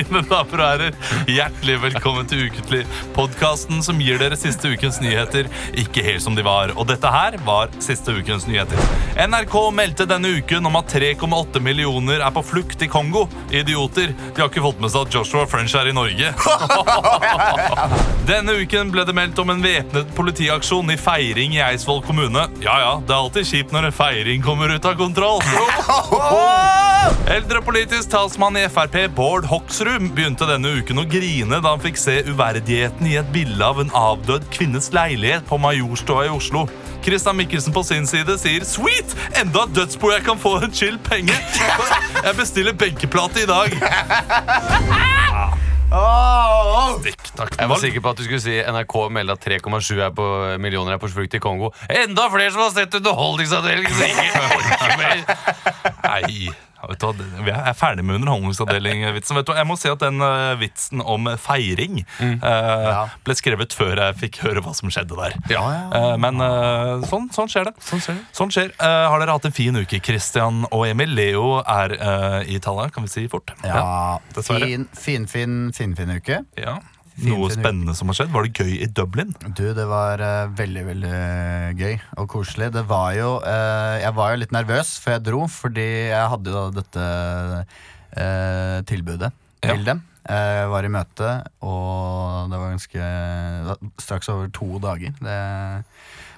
Mine damer og herrer, hjertelig velkommen til Ukentlig, podkasten som gir dere siste ukens nyheter ikke helt som de var. Og dette her var siste ukens nyheter. NRK meldte denne uken om at 3,8 millioner er på flukt i Kongo. Idioter. De har ikke fått med seg at Joshua French er i Norge. Denne uken ble det meldt om en væpnet politiaksjon i Feiring i Eidsvoll kommune. Ja ja, det er alltid kjipt når en feiring kommer ut av kontroll. Eldrepolitisk talsmann i Frp, Bård Hoksrud, begynte denne uken å grine da han fikk se uverdigheten i et bilde av en avdød kvinnes leilighet på Majorstua i Oslo. Christian Mikkelsen på sin side sier Sweet! Enda et dødsbo jeg kan få en chill penge. Jeg bestiller benkeplate i dag. Jeg var sikker på at du skulle si NRK melder at 3,7 er på millioner er på flukt i Kongo. Enda flere som har sett Underholdningsavdelingen! Nei, du vi er ferdig med underholdningsavdeling-vitsen. Vet du, Jeg må si at den eh, vitsen om feiring eh, ble skrevet før jeg fikk høre hva som skjedde der. Ja. Eh, men sånn, sånn skjer det. Sånn skjer. Eh, har dere hatt en fin uke, Christian og Emil? Leo er i Italia, kan vi si fort. Ja, dessverre. fin, fin, fin, fin, fin uke. Ja. Noe spennende som har skjedd? Var det gøy i Dublin? Du, det var uh, veldig, veldig gøy og koselig. Det var jo uh, Jeg var jo litt nervøs før jeg dro, fordi jeg hadde jo dette uh, tilbudet Ja. til dem. Jeg var i møte, og det var ganske Straks over to dager. Det,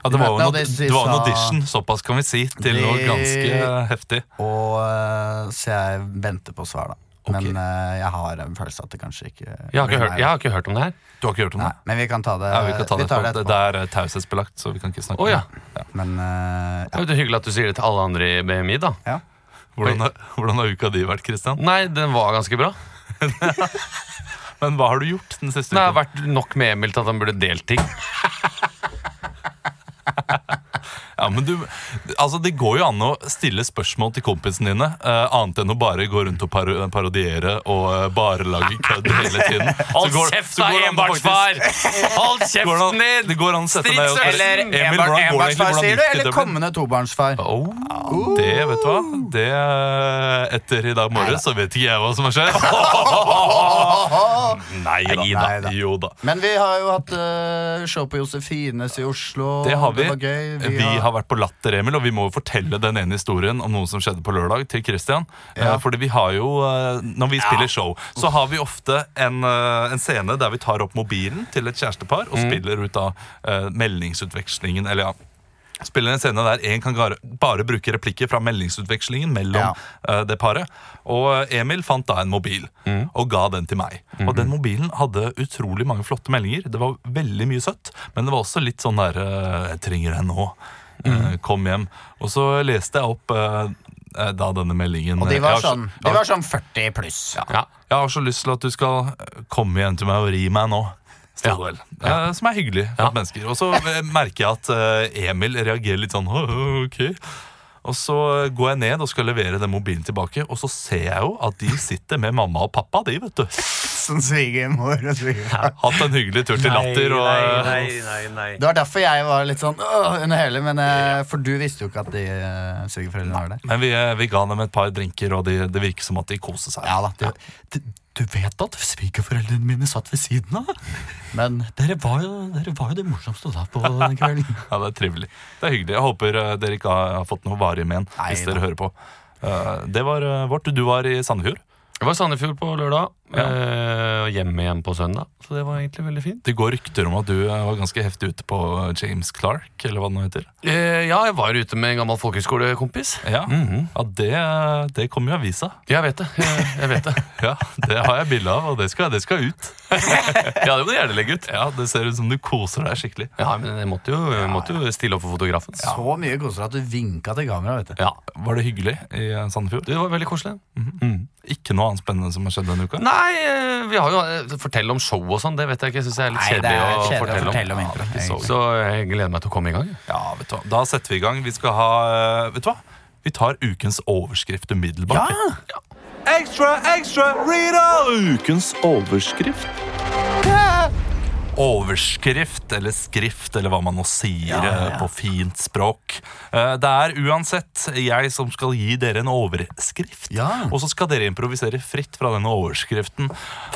Ja, det var jo en, de- de var en audition, såpass kan vi si, til noe ganske heftig. og Så jeg venter på svar, da. Ok. Men uh, jeg har en følelse at det kanskje ikke Jeg har, ikke hørt, jeg har ikke hørt om det her. Du har ikke hørt om Nei, det? men vi kan ta det, Ja, vi kan ta det, tar det det, er taushetsbelagt, så vi kan ikke snakke oh, ja. om det. Men eh, Det er det hyggelig at du sier det til alle andre i BMI, da. ja. Hvordan, har- hvordan har uka di vært, Kristian? Nei, den var ganske bra. Men hva har du gjort den siste uka? Det har vært nok med Emil til at han burde delt ting. Ja, men du, altså Det går jo an å stille spørsmål til kompisene dine, uh, annet enn å bare gå rundt og paro parodiere og uh, bare lage kødd hele tiden. Hold går- kjeft, da, det enbarnsfar! Hold kjeften din! Det går an å sette deg Eller det enbarnsfar, sier du? Eller kommende tobarnsfar? Oh, det, vet du hva? Det eh, Etter i dag morges så vet ikke jeg hva som har skjedd. Nei da. Nei da. Jo da. Men vi har jo hatt uh, show på Josefines i Oslo. Det har vi. var gøy. Vi, har vært på Latter, Emil, og vi må jo fortelle den ene historien om noe som skjedde på lørdag til Christian. Ja. Eh, Fordi vi har jo, eh, Når vi spiller show, så har vi ofte en, eh, en scene der vi tar opp mobilen til et kjærestepar og spiller ut av meldingsutvekslingen. Eller ja, spiller en scene der en kan bare, bruke replikker fra meldingsutvekslingen mellom Ja. eh, det paret. Og Emil fant da en mobil og ga den til meg. Og den mobilen hadde utrolig mange flotte meldinger. Det var veldig mye søtt, men det var også litt sånn der eh, Jeg trenger deg nå. Eh, Kom hjem. Og så leste jeg opp eh, eh, da denne meldingen. Og de var, sånn, de var sånn 40 pluss. Ja. jeg har så lyst til at du skal eh, komme hjem til meg og ri meg nå. Ja. Eh, som er hyggelig Ja. mennesker. Og så eh, merker jeg at eh, Emil reagerer litt sånn ok. Og så går jeg ned og skal levere den mobilen tilbake, og så ser jeg jo at de sitter med mamma og pappa. de, vet du. Som svigermor og svigerfar. Hatt en hyggelig tur til Latter. Og, nei. Det var derfor jeg var litt sånn under hele, men, eh, for du visste jo ikke at de uh, svigerforeldrene var der. Men vi, eh, vi ga dem et par drinker, og de, det virker som at de koser seg. Ja da, du, du, vet at svigerforeldrene mine satt ved siden av? Men dere var jo, dere var jo det morsomste da på den kvelden. Ja, Det er trivelig. Det er hyggelig. Jeg håper eh, dere ikke har, fått noe varig men Nei hvis dere hører på. Eh, det var eh, vårt. Du var i Sandefjord. Jeg var i Sandefjord på lørdag, eh, og hjemme igjen på søndag. Så det var egentlig veldig fint. Det går rykter om at du eh, var ganske heftig ute på James Clark, eller hva det nå heter. Eh, ja, jeg var ute med en gammel folkehøyskolekompis. Ja, ja det, det kommer jo i avisa. Jeg vet det. Jeg, jeg vet det. Ja, Det har jeg bilde av, og det skal, det skal ut. Ja, det må du gjerne legge ut. Ja, Det ser ut som du koser deg skikkelig. Ja, men jeg måtte jo, jeg måtte jo stille opp for fotografen. Så mye koser at du vinka til kamera. vet du Ja, Var det hyggelig i eh, Sandefjord? Det var veldig koselig. Mm. Ikke noe annet spennende som har skjedd denne uka? Nei, eh, vi har jo Fortell om show og sånn, det vet jeg ikke. Synes jeg er litt Nei, det kjedelig, er å kjedelig å fortelle om. fortelle om intro, egentlig. Så jeg gleder meg til å komme i gang. Ja, vet du hva. Da setter vi i gang. Vi skal ha eh, Vet du hva? Vi tar ukens overskrift umiddelbart. Ja! Ekstra, ekstra, Rita! Ukens overskrift. Overskrift, eller skrift, eller hva man nå sier Ja, ja, ja. eh, på fint språk. Eh, Det er uansett jeg som skal gi dere en overskrift. Ja. Og så skal dere improvisere fritt fra denne overskriften.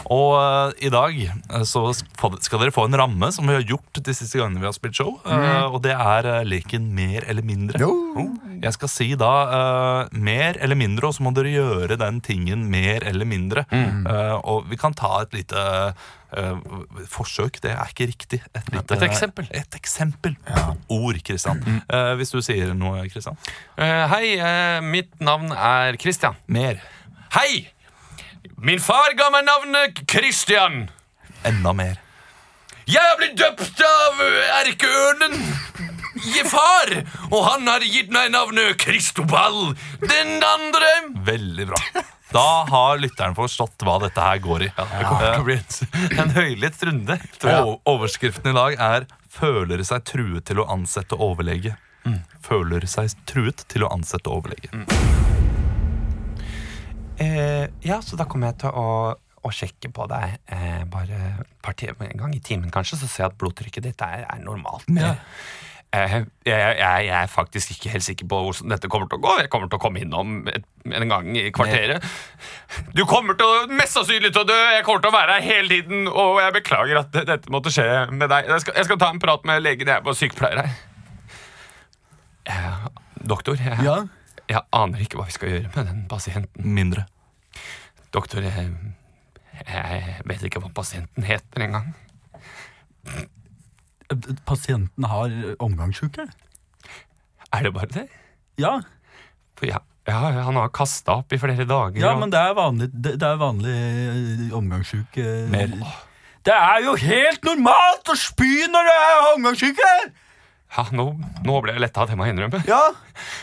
Og eh, i dag eh, så skal dere få en ramme som vi har gjort de siste gangene vi har spilt show. eh, og det er eh, leken mer eller mindre. Jo. Jeg skal si da eh, mer eller mindre, og så må dere gjøre den tingen mer eller mindre. Mm. og vi kan ta et lite eh, forsøk. Det er ikke riktig. Et, lite, et eksempel. Et eksempel. Ord, Kristian. Eh, hvis du sier noe, Kristian. Eh, hei, eh, mitt navn er Kristian. Mer. Hei! Min far ga meg navnet Kristian. Enda mer. Jeg har blitt døpt av erkeørnen far, og han har gitt meg navnet Kristobal den andre. Veldig bra. Da har lytteren forstått hva dette her går i. Ja, Det kommer til å bli en, en høylytt runde. Og overskriften i dag er 'Føler seg truet til å ansette overlege'. Føler seg truet til å ansette overlege. Eh, ja, så da kommer jeg til å, å sjekke på deg eh, bare et par timer, en gang i timen, kanskje, så ser jeg at blodtrykket ditt er, er normalt. Ja. Eh, jeg, jeg, jeg er faktisk ikke helt sikker på hvordan dette kommer til å gå. Jeg kommer til å komme innom et, en gang i kvarteret. Du kommer til å, mest sannsynlig til å dø. Jeg kommer til å være her hele tiden, og jeg beklager at dette måtte skje med deg. Jeg skal, jeg skal ta en prat med legen. Jeg bare sykepleier her. Eh, doktor, jeg, Ja. jeg aner ikke hva vi skal gjøre med den pasienten. Mindre. Doktor, jeg, jeg vet ikke hva pasienten heter engang. Pasienten har omgangssjuke. Er det bare det? Ja. Ja, ja han har kasta opp i flere dager. ja, og- men det er vanlig, det, det er vanlig eh, omgangssjuke. Mer. Det er jo helt normalt å spy når det er omgangssyke! ja, nå, nå ble jeg letta, det må jeg innrømme. Ja,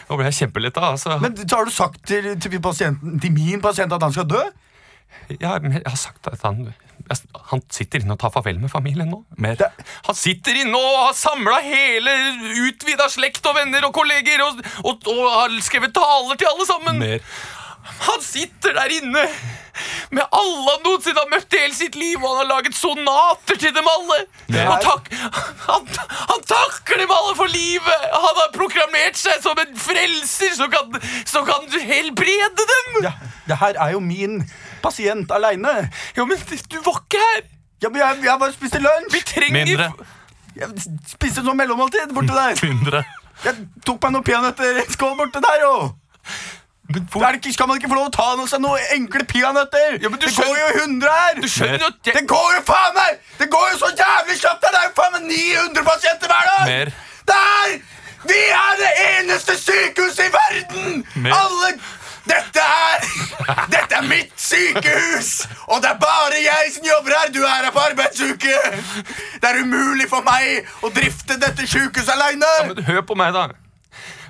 Nå ble jeg kjempeletta. Altså. Men har du sagt til, til, pasienten, til min pasient at han skal dø? Ja, jeg har sagt at han han sitter inne og tar farvel med familien nå. Mer. Han sitter inne og har samla hele utvida slekt og venner og kolleger og, og, og har skrevet taler til alle sammen. Mer. Han sitter der inne med alle han noensinne har møtt i hele sitt liv, og han har laget sonater til dem alle. Han, tak han, han takker dem alle for livet. Han har proklamert seg som en frelser som kan, som kan helbrede dem. Ja, det her er jo min pasient aleine. Ja, men du var ikke her. Ja, men jeg, jeg bare spiste lunsj. Vi trenger Mindre. Jeg spiste sånn mellommåltid borte der. Mindre. Jeg tok meg noen peanøtter i en skål borte der, jo. Men hvor, Er det ikke, skal man ikke få lov å ta noe, seg noen enkle peanøtter? Ja, det skjønner... går jo skjønner- 100 her! du skjønner jo at jeg, Det går jo faen meg! Det går jo så jævlig kjapt! her! Det er jo faen meg 900 pasienter hver dag! Mer. Det er Vi er det eneste sykehuset i verden! Mer. Alle Dette er Dette er mitt sykehus! Og det er bare jeg som jobber her! Du er her på arbeidsuke! Det er umulig for meg å drifte dette sykehuset aleine! men hør på meg, da.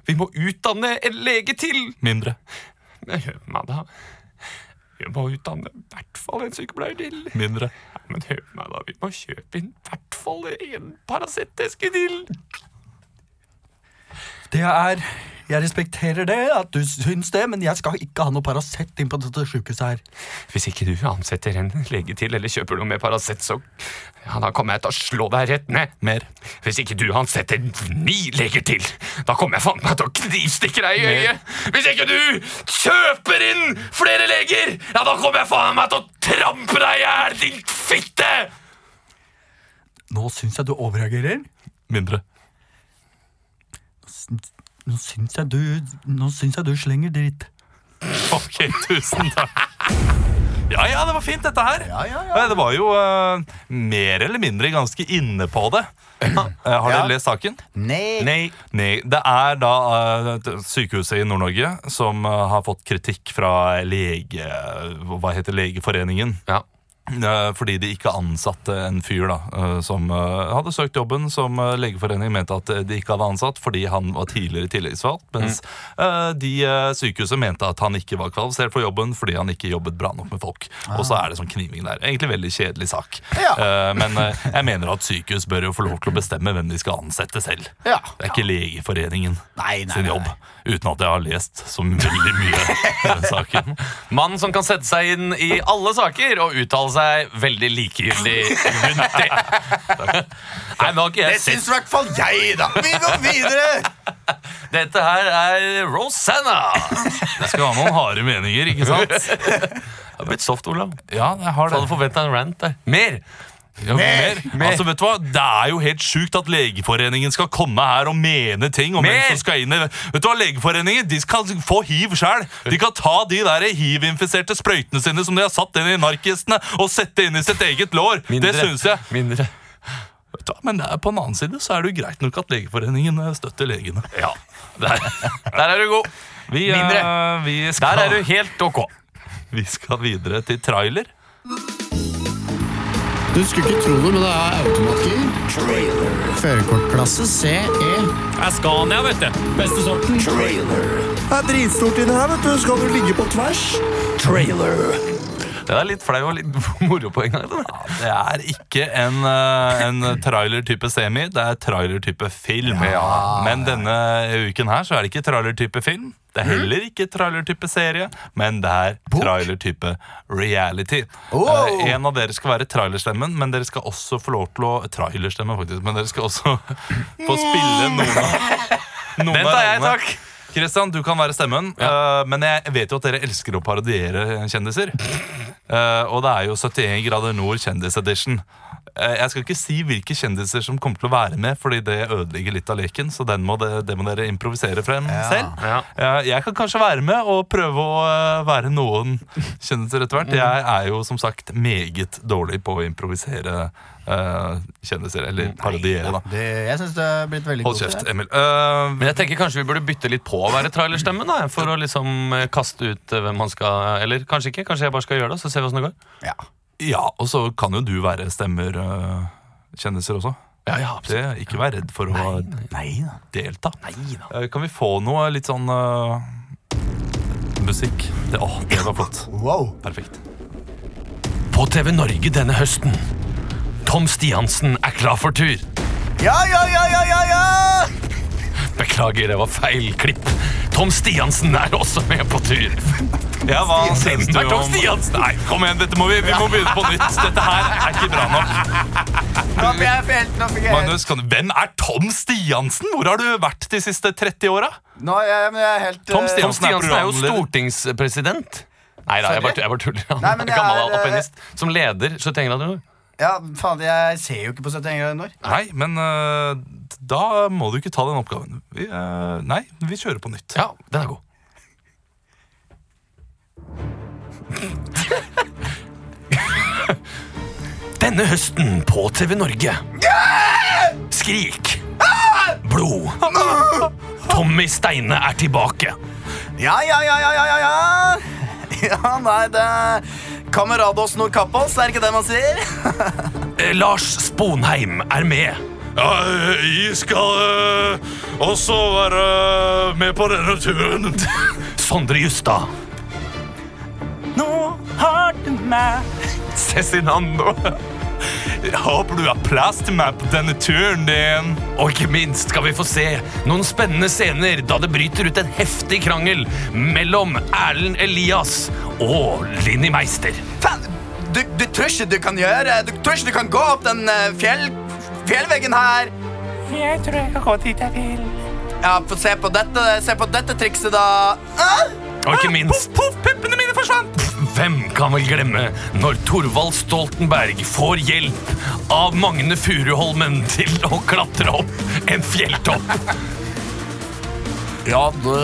Vi må utdanne en lege til. Mindre. Men hør på meg, da. Vi må utdanne i hvert fall en sykepleier til. Mindre. Ja, men hør på meg, da. Vi må kjøpe inn i hvert fall en Paracet-eske til. Det er Jeg respekterer det, at du syns det, men jeg skal ikke ha noe Paracet inn på dette sykehuset her. Hvis ikke du ansetter en lege til eller kjøper noe med Paracet, så ja, da kommer jeg til å slå deg rett ned. Mer. Hvis ikke du ansetter ni leger til, da kommer jeg faen meg til å knivstikke deg i øyet. Hvis ikke du kjøper inn flere leger, ja, da kommer jeg faen meg til å trampe deg i hjel, din fitte! Nå syns jeg du overreagerer. Mindre. Nå syns jeg du Nå syns jeg du slenger dritt. Ok, tusen takk. Ja, ja, det var fint, dette her. Ja, ja, ja. Eh, Det var jo uh, mer eller mindre ganske inne på det. Eh, har dere lest saken? Nei. Nei. Nei, det er da uh, sykehuset i Nord-Norge som uh, har fått kritikk fra lege... Hva heter Legeforeningen? Ja. Eh, Fordi de ikke ansatte en fyr da eh, som eh, hadde søkt jobben, som Legeforeningen mente at de ikke hadde ansatt fordi han var tidligere tillitsvalgt, mens mm. de eh, sykehuset mente at han ikke var kvalifisert for jobben fordi han ikke jobbet bra nok med folk. Og så er det sånn kniving der. Egentlig veldig kjedelig sak. Ja. Men jeg mener at sykehus bør jo få lov til å bestemme hvem de skal ansette selv. Ja. Det er ikke Legeforeningen Nei, nei, sin jobb. Uten at jeg har lest så veldig mye den saken. Mannen som kan sette seg inn i alle saker og uttale seg veldig likegyldig rundt det. Nei, nå har ikke Det syns sett i hvert fall jeg, da. Vi går videre. Dette her er Rosanna. Jeg skal ha noen harde meninger, ikke sant? Det har blitt soft, Olav. Ja, jeg har Du hadde forventa en rant der. Mer! Ja, mer. Mer. Altså, vet du hva? Det er jo helt sjukt at Legeforeningen skal komme her og mene ting om hvem som skal inn i Vet du hva, Legeforeningen de skal få hiv sjøl. De kan ta de der hiv-infiserte sprøytene sine som de har satt inn i narkistene, og sette inn i sitt eget lår. Det syns jeg. Mindre. Vet du hva, Men er, på den annen side så er det jo greit nok at Legeforeningen eh, støtter legene. Ja. Der, der er du god. Vi, Mindre. Uh, vi, skal, Der er du helt ok. vi skal videre til trailer. Du skulle ikke tro det, men det er automatgir. Førerkortklasse CE. er Scania, vet du. Beste sorten. Det er dritstort inni her, vet du. Skal du ligge på tvers? Den er litt flau og litt moro på en gang. Ja, Det er ikke en, eh, en trailer-type semi, det er trailer-type film. Men denne uken her så er det ikke trailer-type film. Det er heller ikke trailer-type serie, men det er trailer-type reality. Eh, en av dere skal være trailerstemmen, men dere skal også få lov til å Trailerstemme, faktisk. Men dere skal også få spille noen av noen Den tar jeg, takk. Kristian, du kan være stemmen, uh, men jeg vet jo at dere elsker å parodiere kjendiser. Uh, og det er jo 71 grader nord kjendisedition. Uh, jeg skal ikke si hvilke kjendiser som kommer til å være med, fordi det ødelegger litt av leken. Så den må det, det må dere improvisere frem selv. Ja. Eh, jeg kan kanskje være med og prøve å eh, være noen kjendiser etter hvert. Jeg er jo som sagt meget dårlig på å improvisere eh, kjendiser, eller parodiere, da. Det, jeg synes det er blitt veldig Hold kjeft, kjeft, Emil. Uh, Men jeg tenker kanskje vi burde bytte litt på å være trailerstemmen. da, For å liksom eh, kaste ut hvem man skal Eller kanskje ikke. Kanskje jeg bare skal gjøre det, så ser vi åssen det går. Ja. Ja, og så kan jo du være stemmer uh, kjendiser også. Ja, ja, Det, ikke vær redd for å Nei da. delta. Eh, Kan vi få noe litt sånn musikk? Det, åh, det var flott. Wow. Perfekt. På TV Norge denne høsten. Tom Stiansen er klar for tur. Ja, ja, ja, ja, ja, ja! Beklager, det var feil klipp. Tom Stiansen er også med på tur. Ja, hva syns du om Nei, kom igjen, dette må vi, vi må begynne på nytt. Dette her er ikke bra nok. Magnus, kan, du- hvem er Tom Stiansen? Hvor har du vært de siste 30 åra? Er helt Tom eh, Stiansen. er, er jo stortingspresident. Nei da, jeg bare, tuller. Han er gammel eh, alpinist. Som leder 71 grader nord. Ja, faen, jeg ser jo ikke på 71 grader nord. Nei, men øh, da må du ikke ta den oppgaven. Vi, øh, nei, vi kjører på nytt. Ja, den er god. Denne høsten på TV Norge. Skrik. Blod. Tommy Steine er tilbake. Ja, ja, ja, ja, ja, ja, ja. Ja, nei, det Kamerados Nordkappos, er ikke det man sier? Eh, Lars Sponheim er med. Ja, jeg skal øh, også være med på denne turen. Sondre Justad. Nå har du meg. Cezinando. Jeg håper du har plass til meg på denne turen din. Og ikke minst skal vi få se noen spennende scener da det bryter ut en heftig krangel mellom Erlend Elias og Linni Meister. Faen, du, du tror ikke du kan gjøre Du tror ikke du kan gå opp den eh, fjell, fjellveggen her? Jeg tror jeg kan gå dit jeg vil. Ja, få se på dette, se på dette trikset, da. Ah! Og ikke minst Poff, puppene mine forsvant! Hvem kan vel glemme når Thorvald Stoltenberg får hjelp av Magne Furuholmen til å klatre opp en fjelltopp? Ja, det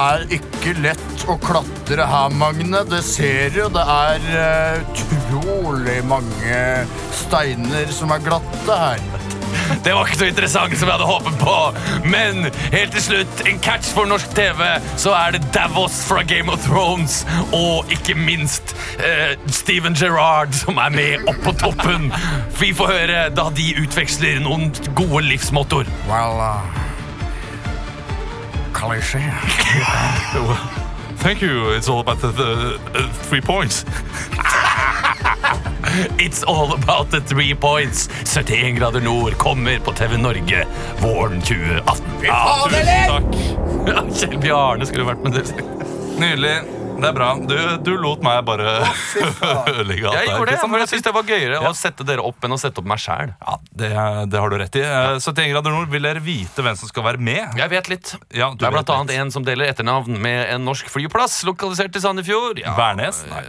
er ikke lett å klatre her, Magne. Det ser jo, det er eh, utrolig mange steiner som er glatte her. Det var ikke så interessant som jeg hadde håpet på. Men helt til slutt, en catch for norsk TV, så er det Davos fra Game of Thrones. Og ikke minst eh, Steven Gerrard som er med opp på toppen. Vi får høre da de utveksler noen gode livsmottoer. Well, uh? Thank you. It's all about the, the, uh, three points. It's all about the three points. 71 grader nord kommer på TV Norge våren 2018. Ja, tusen takk. Kjell Bjarne skulle vært med det. Nydelig. Det er bra. Du, du lot meg bare ødelegge alt Jeg der, gjorde det, men jeg synes det var gøyere å sette dere opp enn å sette opp meg sjæl. Ja, det, det har du rett i. Eh, 71 grader nord, vil dere vite hvem som skal være med? Jeg vet litt. Ja, du det er blant annet litt. en som deler etternavn med en norsk flyplass lokalisert i Sandefjord. Ja. Værnes? Nei.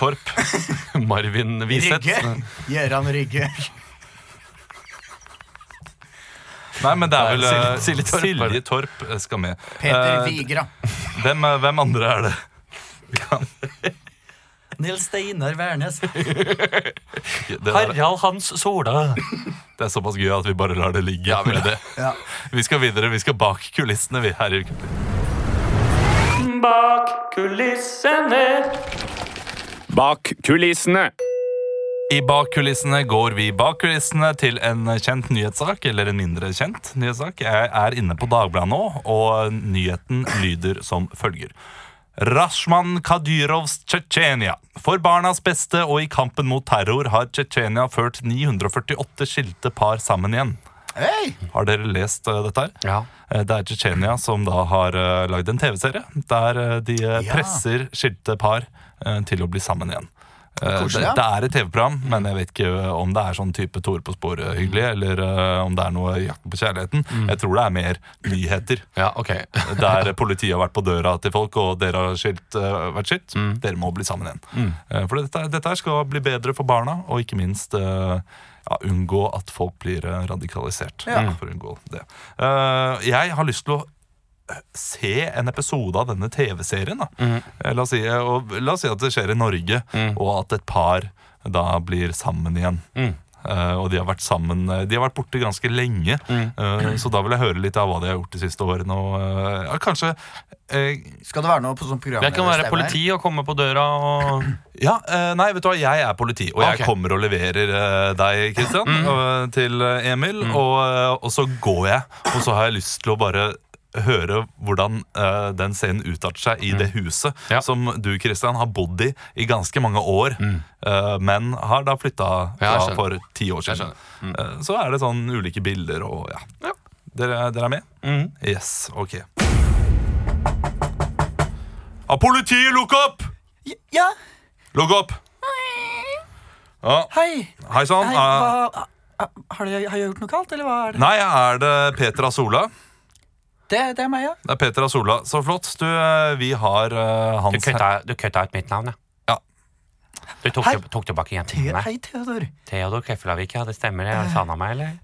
Torp. Marvin Wiseth. Rygge. Gjeran Rygge. Nei, men det er vel Silje- eh, Torp, er? Silje Torp eh, skal med. Peter Eh, Vigra. hvem, eh, hvem andre er det? Nils Steinar Wærnes. Er, Harald Hans Sola. det er såpass gøy at vi bare lar det ligge. Ja, med det. Ja. Vi skal videre. Vi skal bak kulissene, vi her i. Bak kulissene. Bak kulissene. I Bak kulissene går vi bak kulissene til en kjent nyhetssak, eller en mindre kjent nyhetssak. Jeg er inne på Dagbladet nå, og nyheten lyder som følger. Rashman Kadyrovs Tsjetsjenia. For barnas beste og i kampen mot terror har Tsjetsjenia ført 948 skilte par sammen igjen. Hei! Har dere lest uh, dette her? Ja. Eh, Det er Tsjetsjenia som da har uh, lagd en TV-serie der uh, de presser skilte par til å bli sammen igjen. Eh, det, Koselig, ja. det er et TV-program, men jeg vet ikke eh, om det er sånn type Tore på sporet hyggelig, eller uh, om det er noe jakten på kjærligheten. Mm. Jeg tror det er mer nyheter. ja, ok. Der politiet har vært på døra til folk, og dere har skilt, uh, vært skilt. Mm. Dere må bli sammen igjen. Eh, for dette, dette skal bli bedre for barna, og ikke minst ja, unngå at folk blir radikalisert. Ja. For å unngå det. Jeg har lyst til å se en episode av denne TV-serien. da. Eh, La, oss si, la oss si at det skjer i Norge, og at et par da blir sammen igjen. Eh, og de har vært sammen eh, De har vært borte ganske lenge. uh, så da vil jeg høre litt av hva de har gjort de siste årene. Og uh, ja, kanskje eh, Skal det være noe på sånn program? Jeg kan være politi og komme på døra og Ja, eh, nei, vet du hva, jeg er politi, og jeg kommer og leverer eh, deg, Kristian, og- til eh, Emil. Og, eh, og så går jeg, og så har jeg lyst til å bare høre hvordan uh, den scenen utarter seg i det huset Ja. som du, Christian, har bodd i i ganske mange år, eh, men har da flytta Ja, fra for ti år siden. Eh, så er det sånn ulike bilder og ja. Ja. Dere, dere er med? Yes, ok. Har politiet lukk opp? Ja, Lukk opp! Ja, hei. Hei sann. har, har jeg gjort noe galt, eller hva er det? Nei, er det Petra Asola? Det, det er meg, ja. Det er Peter Asola. Så flott. Du, eh, vi har uh, hans du kutta ut mitt navn, ja. Ja. Du tok, Hei. tok tilbake Te jentene. hei, Theodor. Theodor Keflavik, ja. Det stemmer, det. Sa han meg, eller?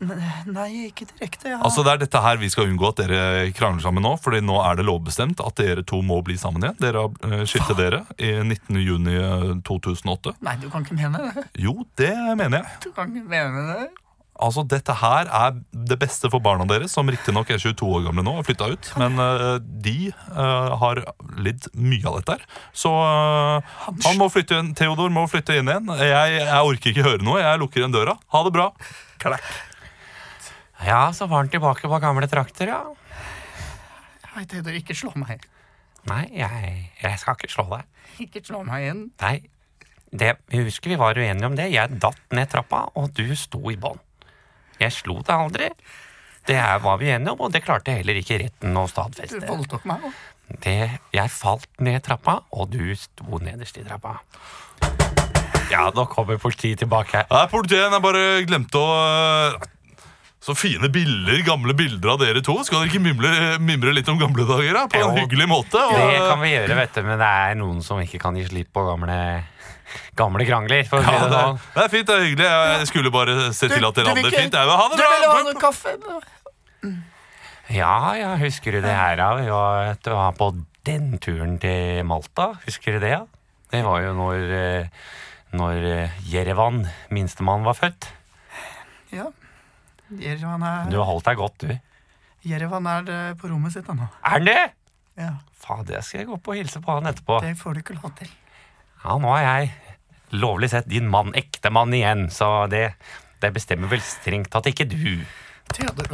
Nei, ikke direkte. Ja. Altså Det er dette her vi skal unngå at dere krangler sammen nå. Fordi nå er det lovbestemt at dere to må bli sammen igjen. Dere har uh, skilte dere i 19. juni eh, 2008. Nei, du kan ikke mene det. Jo, det mener jeg. Du kan ikke mene det. Altså Dette her er det beste for barna deres, som riktignok er 22 år gamle nå og flytta ut. Men uh, de uh, har lidd mye av dette her. Så uh, han må flytte inn, Theodor må flytte inn igjen. Jeg, jeg orker ikke høre noe. Jeg lukker igjen døra. Ha det bra. Klakk. Ja, så var han tilbake på gamle trakter, ja. Hei, Theodor, ikke slå meg. Nei, jeg, jeg skal ikke slå deg. Ikke slå meg igjen. Nei, det, jeg husker vi var uenige om det. Jeg datt ned trappa, og du sto i bånn. Jeg slo deg aldri. Det er, var vi enige om, og det klarte heller ikke retten å Du voldtok meg òg. Det, jeg falt ned trappa, og du sto nederst i trappa. Ja, nå kommer politiet tilbake her. Nei, politiet, jeg bare glemte å Så fine bilder, gamle bilder av dere to. Skal dere ikke mimre, mimre litt om gamle dager? da? På en hyggelig måte? Og, Det kan vi gjøre, vet du, men det er noen som ikke kan gi slipp på gamle, gamle krangler. For å ja, det det, sånn. er, det er fint, det er hyggelig. Jeg skulle bare se til at dere hadde det fint. Jeg vil ha det Du bra. vil ha noe kaffe? Ja, ja, husker du det her? da? Vi var, det var på den turen til Malta. Husker du det? ja? Det var jo når, eh, når eh, Jerevan, minstemann, var født. Ja. Jerevan er, Du har holdt deg godt, du. Jerevan er eh, på rommet sitt ennå. Er han det? Ja, Faen, jeg skal gå opp og hilse på han etterpå. det får du ikke lov til. Ja, nå er jeg lovlig sett din mann, ektemann igjen, så det, det bestemmer vel strengt tatt ikke du. Theodor,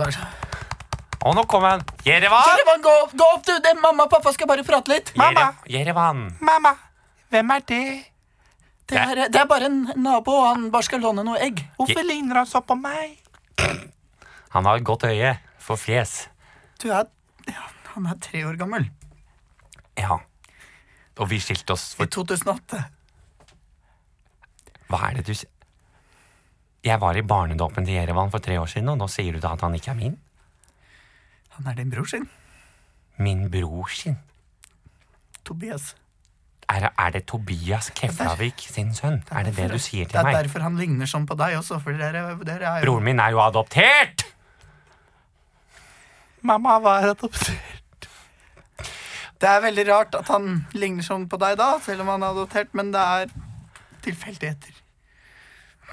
Og nå kommer han. Jerevan! Jerevan, gå opp, gå opp, du! Det, mamma og pappa skal bare prate litt. Mamma! Jerevan. Mamma, hvem er det? Det Det- er, det er bare en nabo, og han bare skal låne noe egg. Hvorfor ligner han så på meg? Han har et godt øye for fjes. Du er ja, Han er tre år gammel. Ja. Og vi skilte oss for I 2008. Hva er det du sier? Jeg var i barnedåpen til Jerevan for tre år siden, og nå sier du da at han ikke er min? Han er din bror sin. Min bror sin. Tobias. Er, er det Tobias Keflavik sin sønn? Er det det du sier til meg? Det er derfor han ligner sånn på deg også, dere, dere er jo Broren min er jo adoptert! Mamma var adoptert. Det er veldig rart at han ligner sånn på deg da, selv om han er adoptert, men det er tilfeldigheter.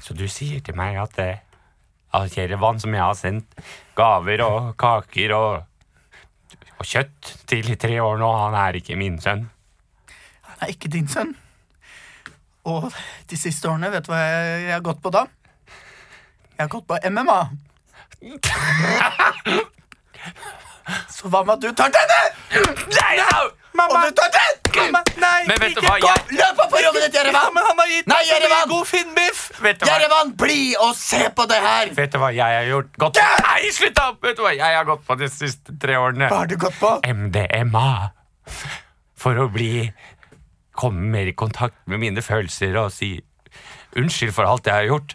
Så du sier til meg at det av Kjerevan som jeg har sendt gaver og kaker og, og kjøtt til i tre år nå, han er ikke min sønn? Er ikke din sønn. Og de siste årene, vet du hva jeg, jeg har gått på da? Jeg har gått på MMA. Så hva med at du tar denne? Nei, Og du tar den! Nei, Men vet du hva, jeg- Løp opp på rommet ditt, Jerevan! Men han har gitt Nei, Jerevan! god finnbiff! Jerevan, bli og se på det her! Vet du hva jeg har gjort? Gått Nei, slutt opp! Vet du hva jeg har gått på de siste tre årene? Hva har du gått på? MDMA. For å bli Komme mer i kontakt med mine følelser og si unnskyld for alt jeg har gjort.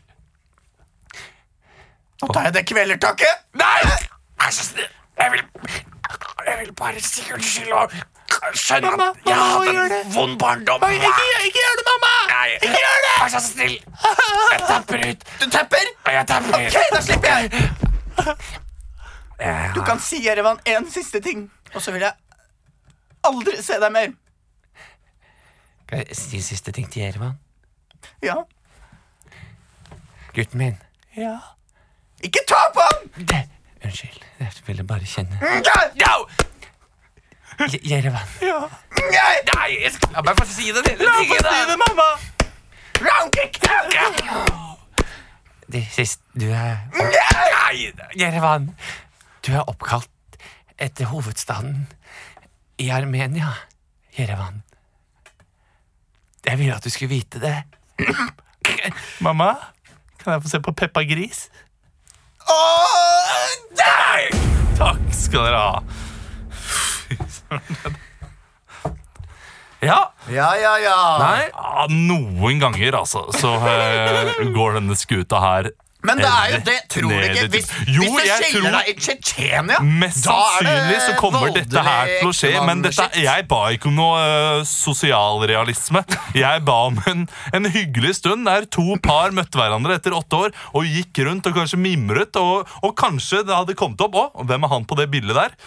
Nå tar jeg det kvelertaket. Nei! Vær så snill! Jeg vil, jeg vil bare si unnskyld og skjønne at jeg hatt en vond barndom. Ikke, gjør det, mamma! Nei, ikke gjør det! Vær så snill. Jeg tapper ut. Du tepper? Jeg tapper ut. Ok, da slipper jeg. Du kan si Jerevan en siste ting, og så vil jeg aldri se deg mer. Kan jeg si siste ting til Jervan? Ja. Gutten min. Ja. Ikke ta på ham! Det, unnskyld. Jeg ville bare kjenne Ja! Je- Ja. Nei! Nei, jeg skal la meg få si det lille tinget, da. mamma! Roundkick! Det siste Du er Nei, Jerevan. Du er oppkalt etter hovedstaden i Armenia. Jerevan. Jeg ville at du skulle vite det. Mamma, kan jeg få se på Peppa Gris? Åh, Nei! Takk skal dere ha. Ja, Ja, ja, ja. Nei, noen ganger altså Så uh, går denne skuta her Men det er jo det, tror du ikke? Hvis, Jo, hvis det skiller tror- deg i Tsjetsjenia, Mest sannsynlig så kommer dette her til å skje Men dette, jeg ba ikke om noe uh, sosialrealisme Jeg ba om en, en hyggelig stund Der to par møtte hverandre etter åtte år Og gikk rundt og kanskje mimret Og, og kanskje det hadde kommet opp Å, hvem er han på det bildet der?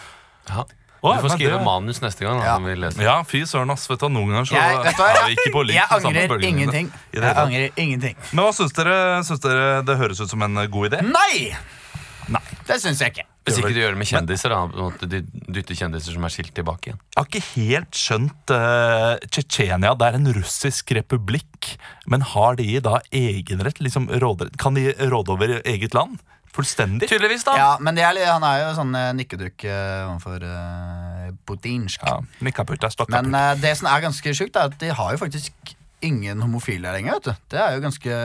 Ja. Du får skrive det- manus neste gang. Da, Ja. Ja, fy søren ass Vet du, noen ganger så Jeg, vet du hva, er vi ikke på jeg, lik jeg angrer ingenting. Jeg angrer ingenting. Men hva synes dere? Synes dere det høres ut som en eh, god idé? Nei! Nei. Det syns jeg ikke. Hvis ikke de gjør det med kjendiser, da, de dytter kjendiser som er skilt tilbake igjen. Jeg har ikke helt skjønt uh, Tsjetsjenia. Det er en russisk republikk. Men har de da egenrett? Liksom råder, Kan de råde over eget land? Fullstendig? Tydeligvis, da. Ja, men er, han er jo sånn uh, nikkedukk uh, overfor uh, putinsk. Ja, Nikkaputt er. Men uh, det som er ganske sjukt, er at de har jo faktisk ingen homofile lenger. vet du Det er jo ganske,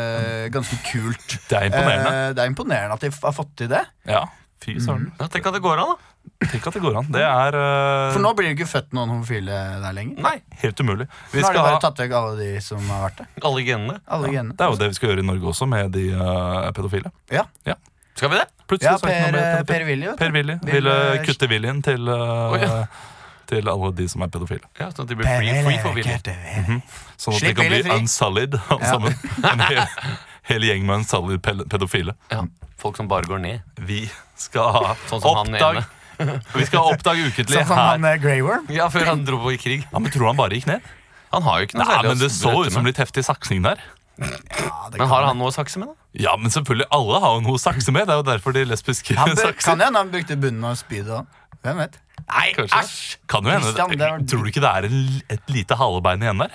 ganske kult. Det er imponerende. Eh, det er imponerende at de f- har fått til det. Ja, fy søren. Ja, Tenk at det går an, da. Tenk at det går an. Det er eh, For nå blir det ikke født noen homofile der lenger. Nei. helt umulig. Vi Nå har de skal bare ha, tatt vekk alle de som har vært det. Alle genene. Alle genene. det er jo det vi skal gjøre i Norge også, med de eh, pedofile. Ja, Skal vi det? Plutselig ja er Per, med eh, per Willy. Per Willy Vil, ville eh, kutte viljen til, uh, ja. til alle de som er pedofile. Ja, Sånn at de blir free, free for Willy. Sånn at Slipp de kan bli unsullied alle sammen. En hel, hel gjeng med unsolid pedofile. Ja. Folk som bare går ned. Vi skal ha Sånn som oppdag. Vi skal oppdage ukentlig Sånn som her. han eh, Grey Worm. Ja, før han dro på i krig. Ja, men Tror du han bare gikk ned? Han har jo ikke noe Nei, men Det så ut som litt heftig saksing der. Men har han noe å sakse med, da? Ja, men selvfølgelig, Alle har jo noe å sakse med. Det er jo derfor de lesbiske Han bør, sakser. kan hende han brukte bunnen og spydet òg. Hvem vet? Nei, æsj! Kan jo hende. Christian, det var- Tror du ikke det er en, et lite halebein igjen der?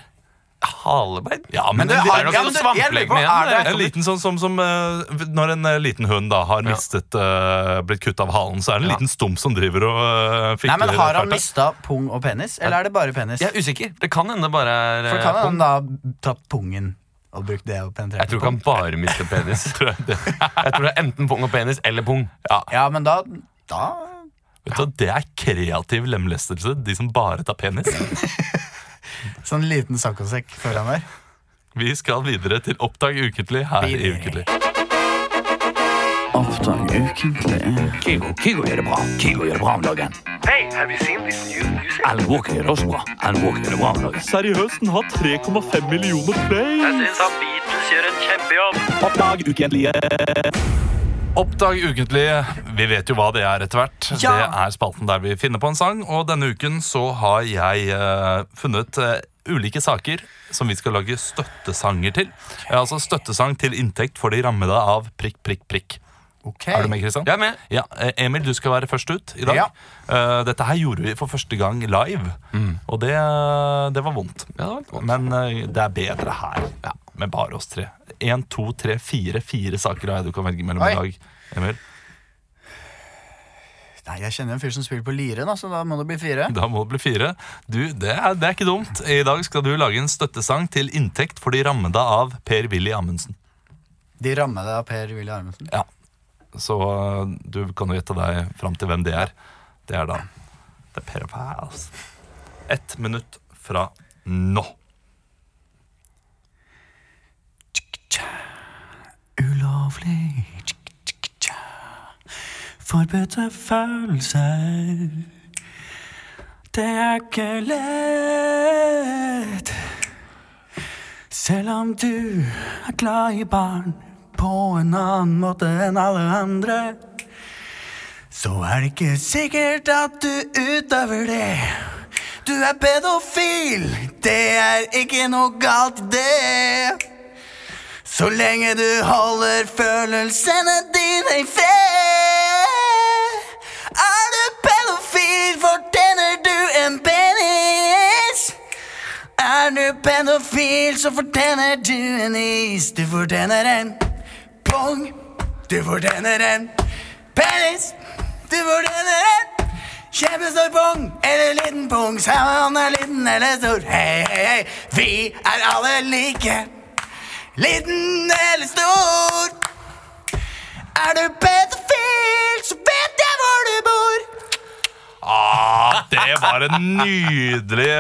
Halebein? Ja, Men men, det det, er- er liten- ja, men det- jeg lurer på, svamplegg er det- en liten sånn som, som eh, Når en eh, liten hund da har mistet eh, blitt kutta av halen, så er det en Ja. liten stump som driver og uh, fikler. Nei, men Har han fælt der. mista pung og penis, eller er det bare penis? Jeg er usikker. Det kan hende det bare er For eh, kan pung. han da tatt pungen og brukt det og penetrert Jeg tror ikke han bare mister penis. Tror jeg. Jeg tror det er enten pung og penis eller pung. Ja, men da, da Vet du, Det er kreativ lemlestelse. De som bare tar penis. Sånn liten saccosekk foran der. Vi skal videre til Oppdag ukentlig her i. Ukentlig. Oppdag ukentlig. Kygo, Kygo gjør det bra. Kygo gjør det bra om dagen. Hey, have you seen this new Alan Walker gjør det også bra. Alan Walker gjør det bra om dagen. Seriøst, den har 3,5 millioner play. Oppdag ukentlige. Oppdag ukentlig. Vi vet jo hva det er etter hvert. Ja. Det er spalten der vi finner på en sang. Og denne uken så har jeg uh, funnet uh, ulike saker som vi skal lage støttesanger til. Altså støttesang til inntekt for de rammede av prikk, prikk, prikk. Ok. Er du med, Kristian? Jeg er med. Ja, eh, Emil, du skal være først ut i dag. Ja. Uh, dette her gjorde vi for første gang live, og det, det var vondt. Ja, det var vondt. Men uh, det er bedre her, ja, med bare oss tre. Én, to, tre, fire. Fire saker har jeg du kan velge mellom i dag. Emil. Nei, Jeg kjenner en fyr som spiller på lire, da, så da må det bli fire. Da må det bli fire. Du, det er, det er ikke dumt. I dag skal du lage en støttesang til inntekt for de rammede av Per-Willy Amundsen. De rammede av Per Willy Amundsen? Ja. Så uh, du kan jo gjette deg fram til hvem det er. Det er da The Pedophiles. Ett minutt fra nå. Ulovlig Forbudte følelser Det er ikke lett Selv om du er glad i barn På en annen måte enn alle andre Så er det ikke sikkert at du utøver det Du er pedofil Det er ikke noe galt det så lenge du holder følelsene dine i fred. Er du pedofil, fortjener du en penis. Er du pedofil, så fortjener du en is. Du fortjener en pung. Du fortjener en penis. Du fortjener en kjempestor pung eller liten pung. Samme om den er liten eller stor. Hei, hei, hei. Vi er alle like. Liten eller stor. Er du pedofil, så vet jeg hvor du bor. Ah, det var en nydelig,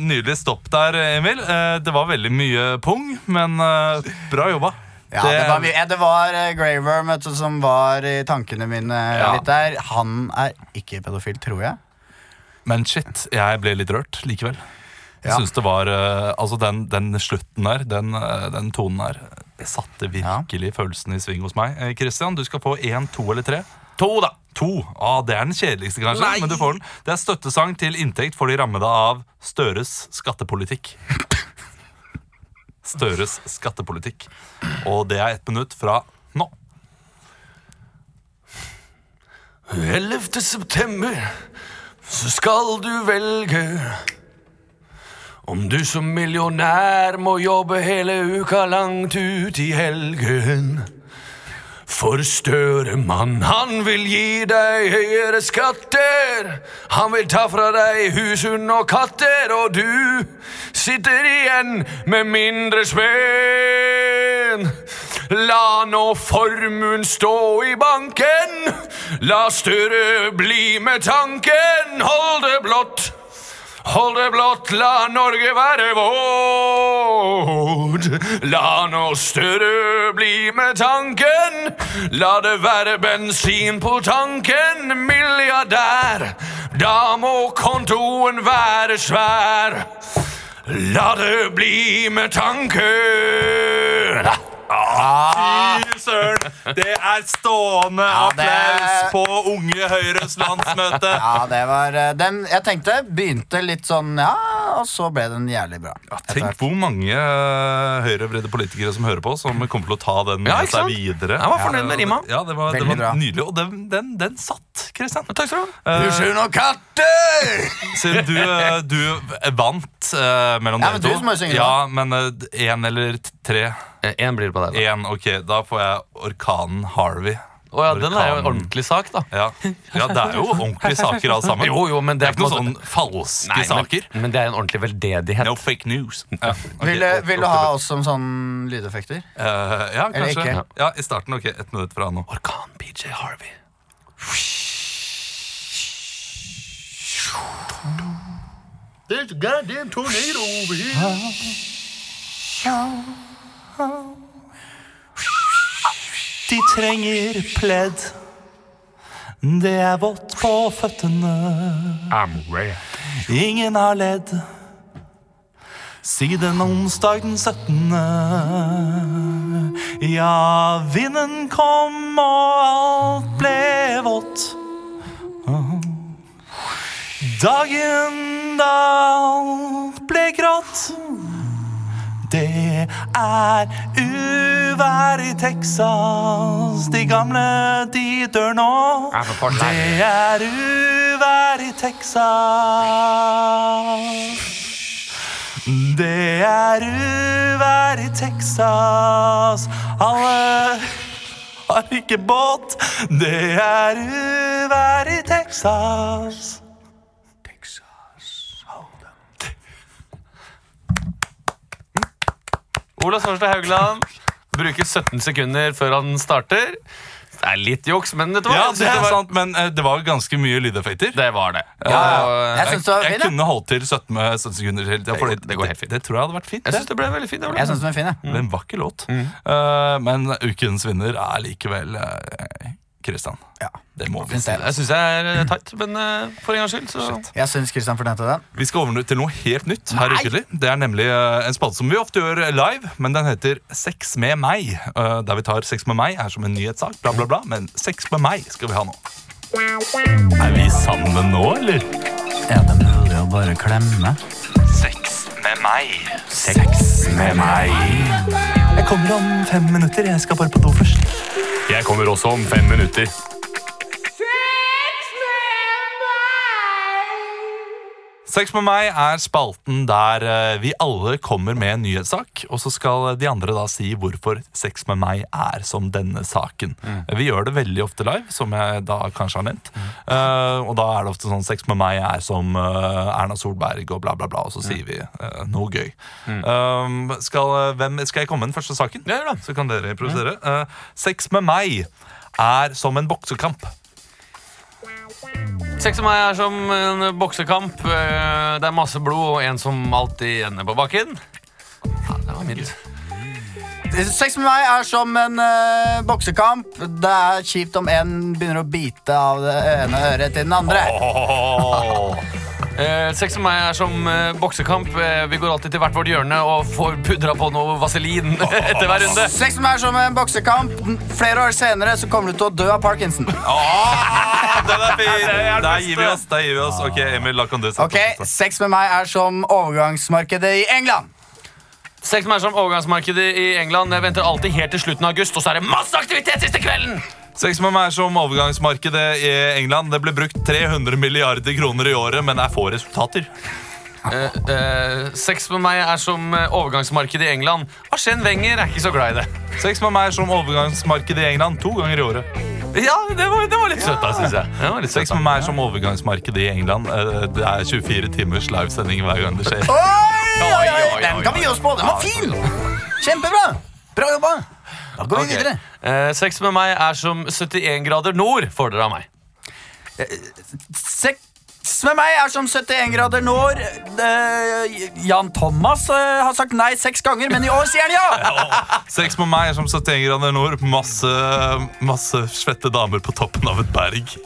nydelig stopp der, Emil. Eh, Det var veldig mye pung, men eh, bra jobba. Ja, det, var, mye- det var Graver Grey Worm vet du, som var i tankene mine Ja. litt der. Han er ikke pedofil, tror jeg. Men shit, jeg ble litt rørt likevel. Jeg Ja. synes det var, eh, altså den, den slutten der, den, eh, den tonen der, det satte virkelig følelsen i sving hos meg. Kristian, du skal få én, to eller tre. To, da. To. Ah, det er den kjedeligste, kanskje. Nei. Men du får den. Det er støttesang til inntekt for de rammede av Støres skattepolitikk. Støres skattepolitikk. Og det er ett minutt fra nå. 11. september så skal du velge om du som millionær må jobbe hele uka langt ut i helgen. For Støremann, han vil gi deg høyere skatter. Han vil ta fra deg hus, og katter, og du sitter igjen med mindre spenn. La nå formuen stå i banken. La Støre bli med tanken. Hold det blått. Hold det blått, la Norge være vårt. La nå Støre bli med tanken. La det være bensin på tanken, milliardær. Da må kontoen være svær. La det bli med tanken. Fy søren! Det er stående Ja, det- applaus på Unge Høyres landsmøte. Ja, det var eh, den Jeg tenkte begynte litt sånn Ja, og så ble den jævlig bra. Ja, Tenk hvor mange uh, høyrevridde politikere som hører på, som kommer til å ta den med Ja, seg videre. Jeg var fornøyd med rima. Ja, det var, det var nydelig, og den, den, den satt, Kristian. Takk skal du ha. Noen katter! Siden du, eh, du vant uh, mellom Ja, dere men du to. ja, men én eller tre? Én blir det på deg. da. En, ok. Da får jeg orkanen Harvey. Å ja, Den er jo en Orkanen. ordentlig sak, da. Ja. ja, det er jo ordentlige saker alle sammen. Jo, jo, men Det det er ikke på noen en sånn falske Nei, saker. Men, men det er en ordentlig veldedighet. No fake news. Ja, ok. Vil, du- vil du ha oss som sånn lydeffekter? Eh, ja, Eller kanskje. ikke? Ja, I starten. Ok, ett minutt fra nå. Orkan PJ Harvey. There's a goddamn tornado over here. De trenger pledd. Det er vått på føttene. Ingen har ledd siden onsdag den 17. Ja, vinden kom, og alt ble vått. Dagen da alt ble grått. Det er uvær i Texas. De gamle, de dør nå. Det er uvær i Texas. Det er uvær i Texas. Alle har ikke båt. Det er uvær i Texas. Ola Svarstad Haugland bruker 17 sekunder før han starter. Det er litt juks, men vet du hva? Ja, det er var, sant, men eh, det var ganske mye lydeffekter. Det var det. Ja, Og, jeg Jeg, det var jeg jeg. kunne holdt til 17, med 17 sekunder til. Ja, det, det går helt fint. Det, det tror jeg hadde vært fint. jeg synes det ble veldig fint. Det, Jeg synes det, var fin, ja. Det er en vakker låt. Eh, men ukens vinner er likevel uh, Kristian. Ja. Det må vi si. jeg. Syns jeg er eh, tight, men uh, for en gangs skyld, så Jeg syns Kristian fortjente den. Vi skal over til noe helt nytt. her ukentlig. Det er nemlig uh, en spalte som vi ofte gjør live, men den heter Sex med meg. Uh, der vi tar Sex med meg er som en nyhetssak, bla, bla, bla. Men Sex med meg skal vi ha nå. Er vi sammen nå, eller? Er det mulig å bare klemme? Sex med meg. Sex med meg. Kommer om fem minutter. Jeg skal bare på do først. Jeg kommer også om fem minutter. Sex med meg er spalten der eh, vi alle kommer med en nyhetssak, og så skal de andre da si hvorfor sex med meg er som denne saken. Vi gjør det veldig ofte live, som jeg da kanskje har nevnt. Eh, og da er det ofte sånn sex med meg er som uh, Erna Solberg og bla, bla, bla, og så sier vi uh, noe gøy. Um, skal, hvem, skal jeg komme med den første saken? Ja, ja da, Så kan dere produsere. Sex med meg er som en boksekamp. Sex med meg er som en boksekamp. Eh, Det er masse blod og en som alltid ender på bakken. Ja, det var mildt. Sex med meg er som en eh, boksekamp. Det er kjipt om en begynner å bite av det ene øret til den andre. Eh, sex med meg er som eh, boksekamp. Eh, vi går alltid til hvert vårt hjørne og får pudra på noe vaselin etter hver runde. Sex med meg er som en boksekamp. Flere år senere så kommer du til å dø av parkinson. Den er fin! Der gir vi oss. Der gir vi oss. Ok, Emil, da kan du sette Ok, opp. Sex med meg er som overgangsmarkedet i England. Sex med meg er som overgangsmarkedet i England. Jeg venter alltid helt til slutten av august, og så er det masse aktivitet siste kvelden! Sex med meg er som overgangsmarkedet i England. Det ble brukt 300 milliarder kroner i året, men er få resultater. Uh, uh, sex med meg er som eh, overgangsmarkedet i England. Arsène Wenger er ikke så glad i det. Sex med meg er som overgangsmarkedet i England to ganger i året. Ja, det var, det var litt søtt, da, syns jeg. Det var litt Sex med meg er som overgangsmarkedet i England. Uh, Det er 24 timers livesending hver gang det skjer. Oi, oi, oi, oi, oi, Den kan vi gi oss på. Den var fin. Kjempebra. Bra jobba. Da går vi Ok. videre. Eh, sex med meg er som 71 grader nord, får dere av meg. Sex med meg er som 71 grader nord. Eh, Jan Thomas eh, har sagt nei seks ganger, men i år sier han ja. Sex med meg er som 71 grader nord. Masse, masse svette damer på toppen av et berg.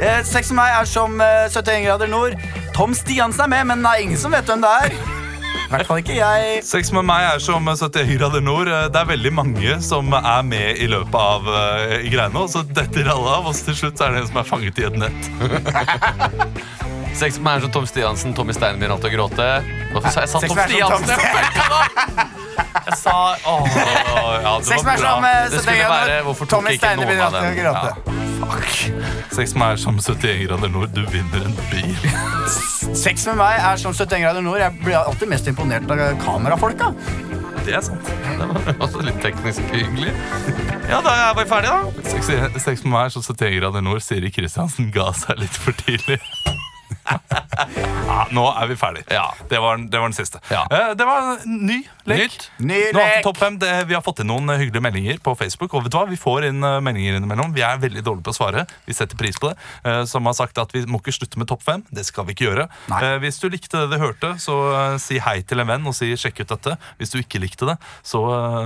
Eh, Sex med meg er som eh, 71 grader nord. Tom Stiansen er med, men det er ingen som vet hvem det er. Hvert fall ikke jeg. Sex med meg er som 71 grader nord. Det er veldig mange som er med i løpet av uh, greiene. Og så detter alle av, og til slutt så er det en som er fanget i et nett. Sex med meg er som Tom Stiansen, Tommy Steinen begynner alltid å gråte. Hvorfor sa jeg sa Tom Stiansen? Jeg sa åh, ja, det var bra. eh, Det skulle være Hvorfor tok jeg ikke noen av dem? Gråte. Sex med meg er som 71 grader nord. Du vinner en bil. Sex med meg er som 71 grader nord. Jeg blir alltid mest imponert av kamerafolka. Det er sant. Det var også litt teknisk hyggelig. Ja, da er vi ferdige, da. Sex, sex med meg er som 71 grader nord. Siri Kristiansen ga seg litt for tidlig. Ja, nå er vi ferdige. Ja. Det, var, det var den siste. Ja. Eh, det var en ny lek. Nytt. Ny lek. Det, vi har fått inn noen eh, hyggelige meldinger på Facebook. Og vet du hva? Vi får inn eh, meldinger innimellom. Vi er veldig dårlige på å svare. Vi setter pris på det. Som har sagt at vi må ikke slutte med topp fem. Det skal vi ikke gjøre. Nei. Hvis du likte det du hørte, så si hei til en venn og si sjekk ut dette. Hvis du ikke likte det, så,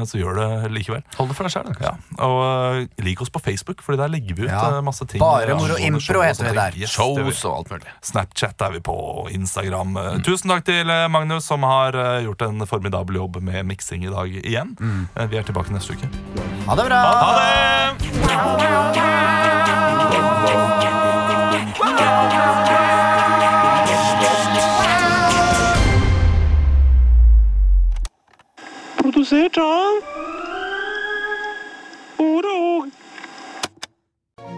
så gjør det likevel. Hold det for deg sjøl. Ja, og lik oss på Facebook, Fordi der legger vi ut masse ting. Bare moro impro heter det der. Shows og alt mulig. Snapchat er vi på, og Instagram. Mm. Tusen takk til uh, Magnus, som har uh, gjort en formidabel jobb med miksing i dag igjen. Mm. vi er tilbake neste uke. Ha det bra. Ha det! Produsert av Oro.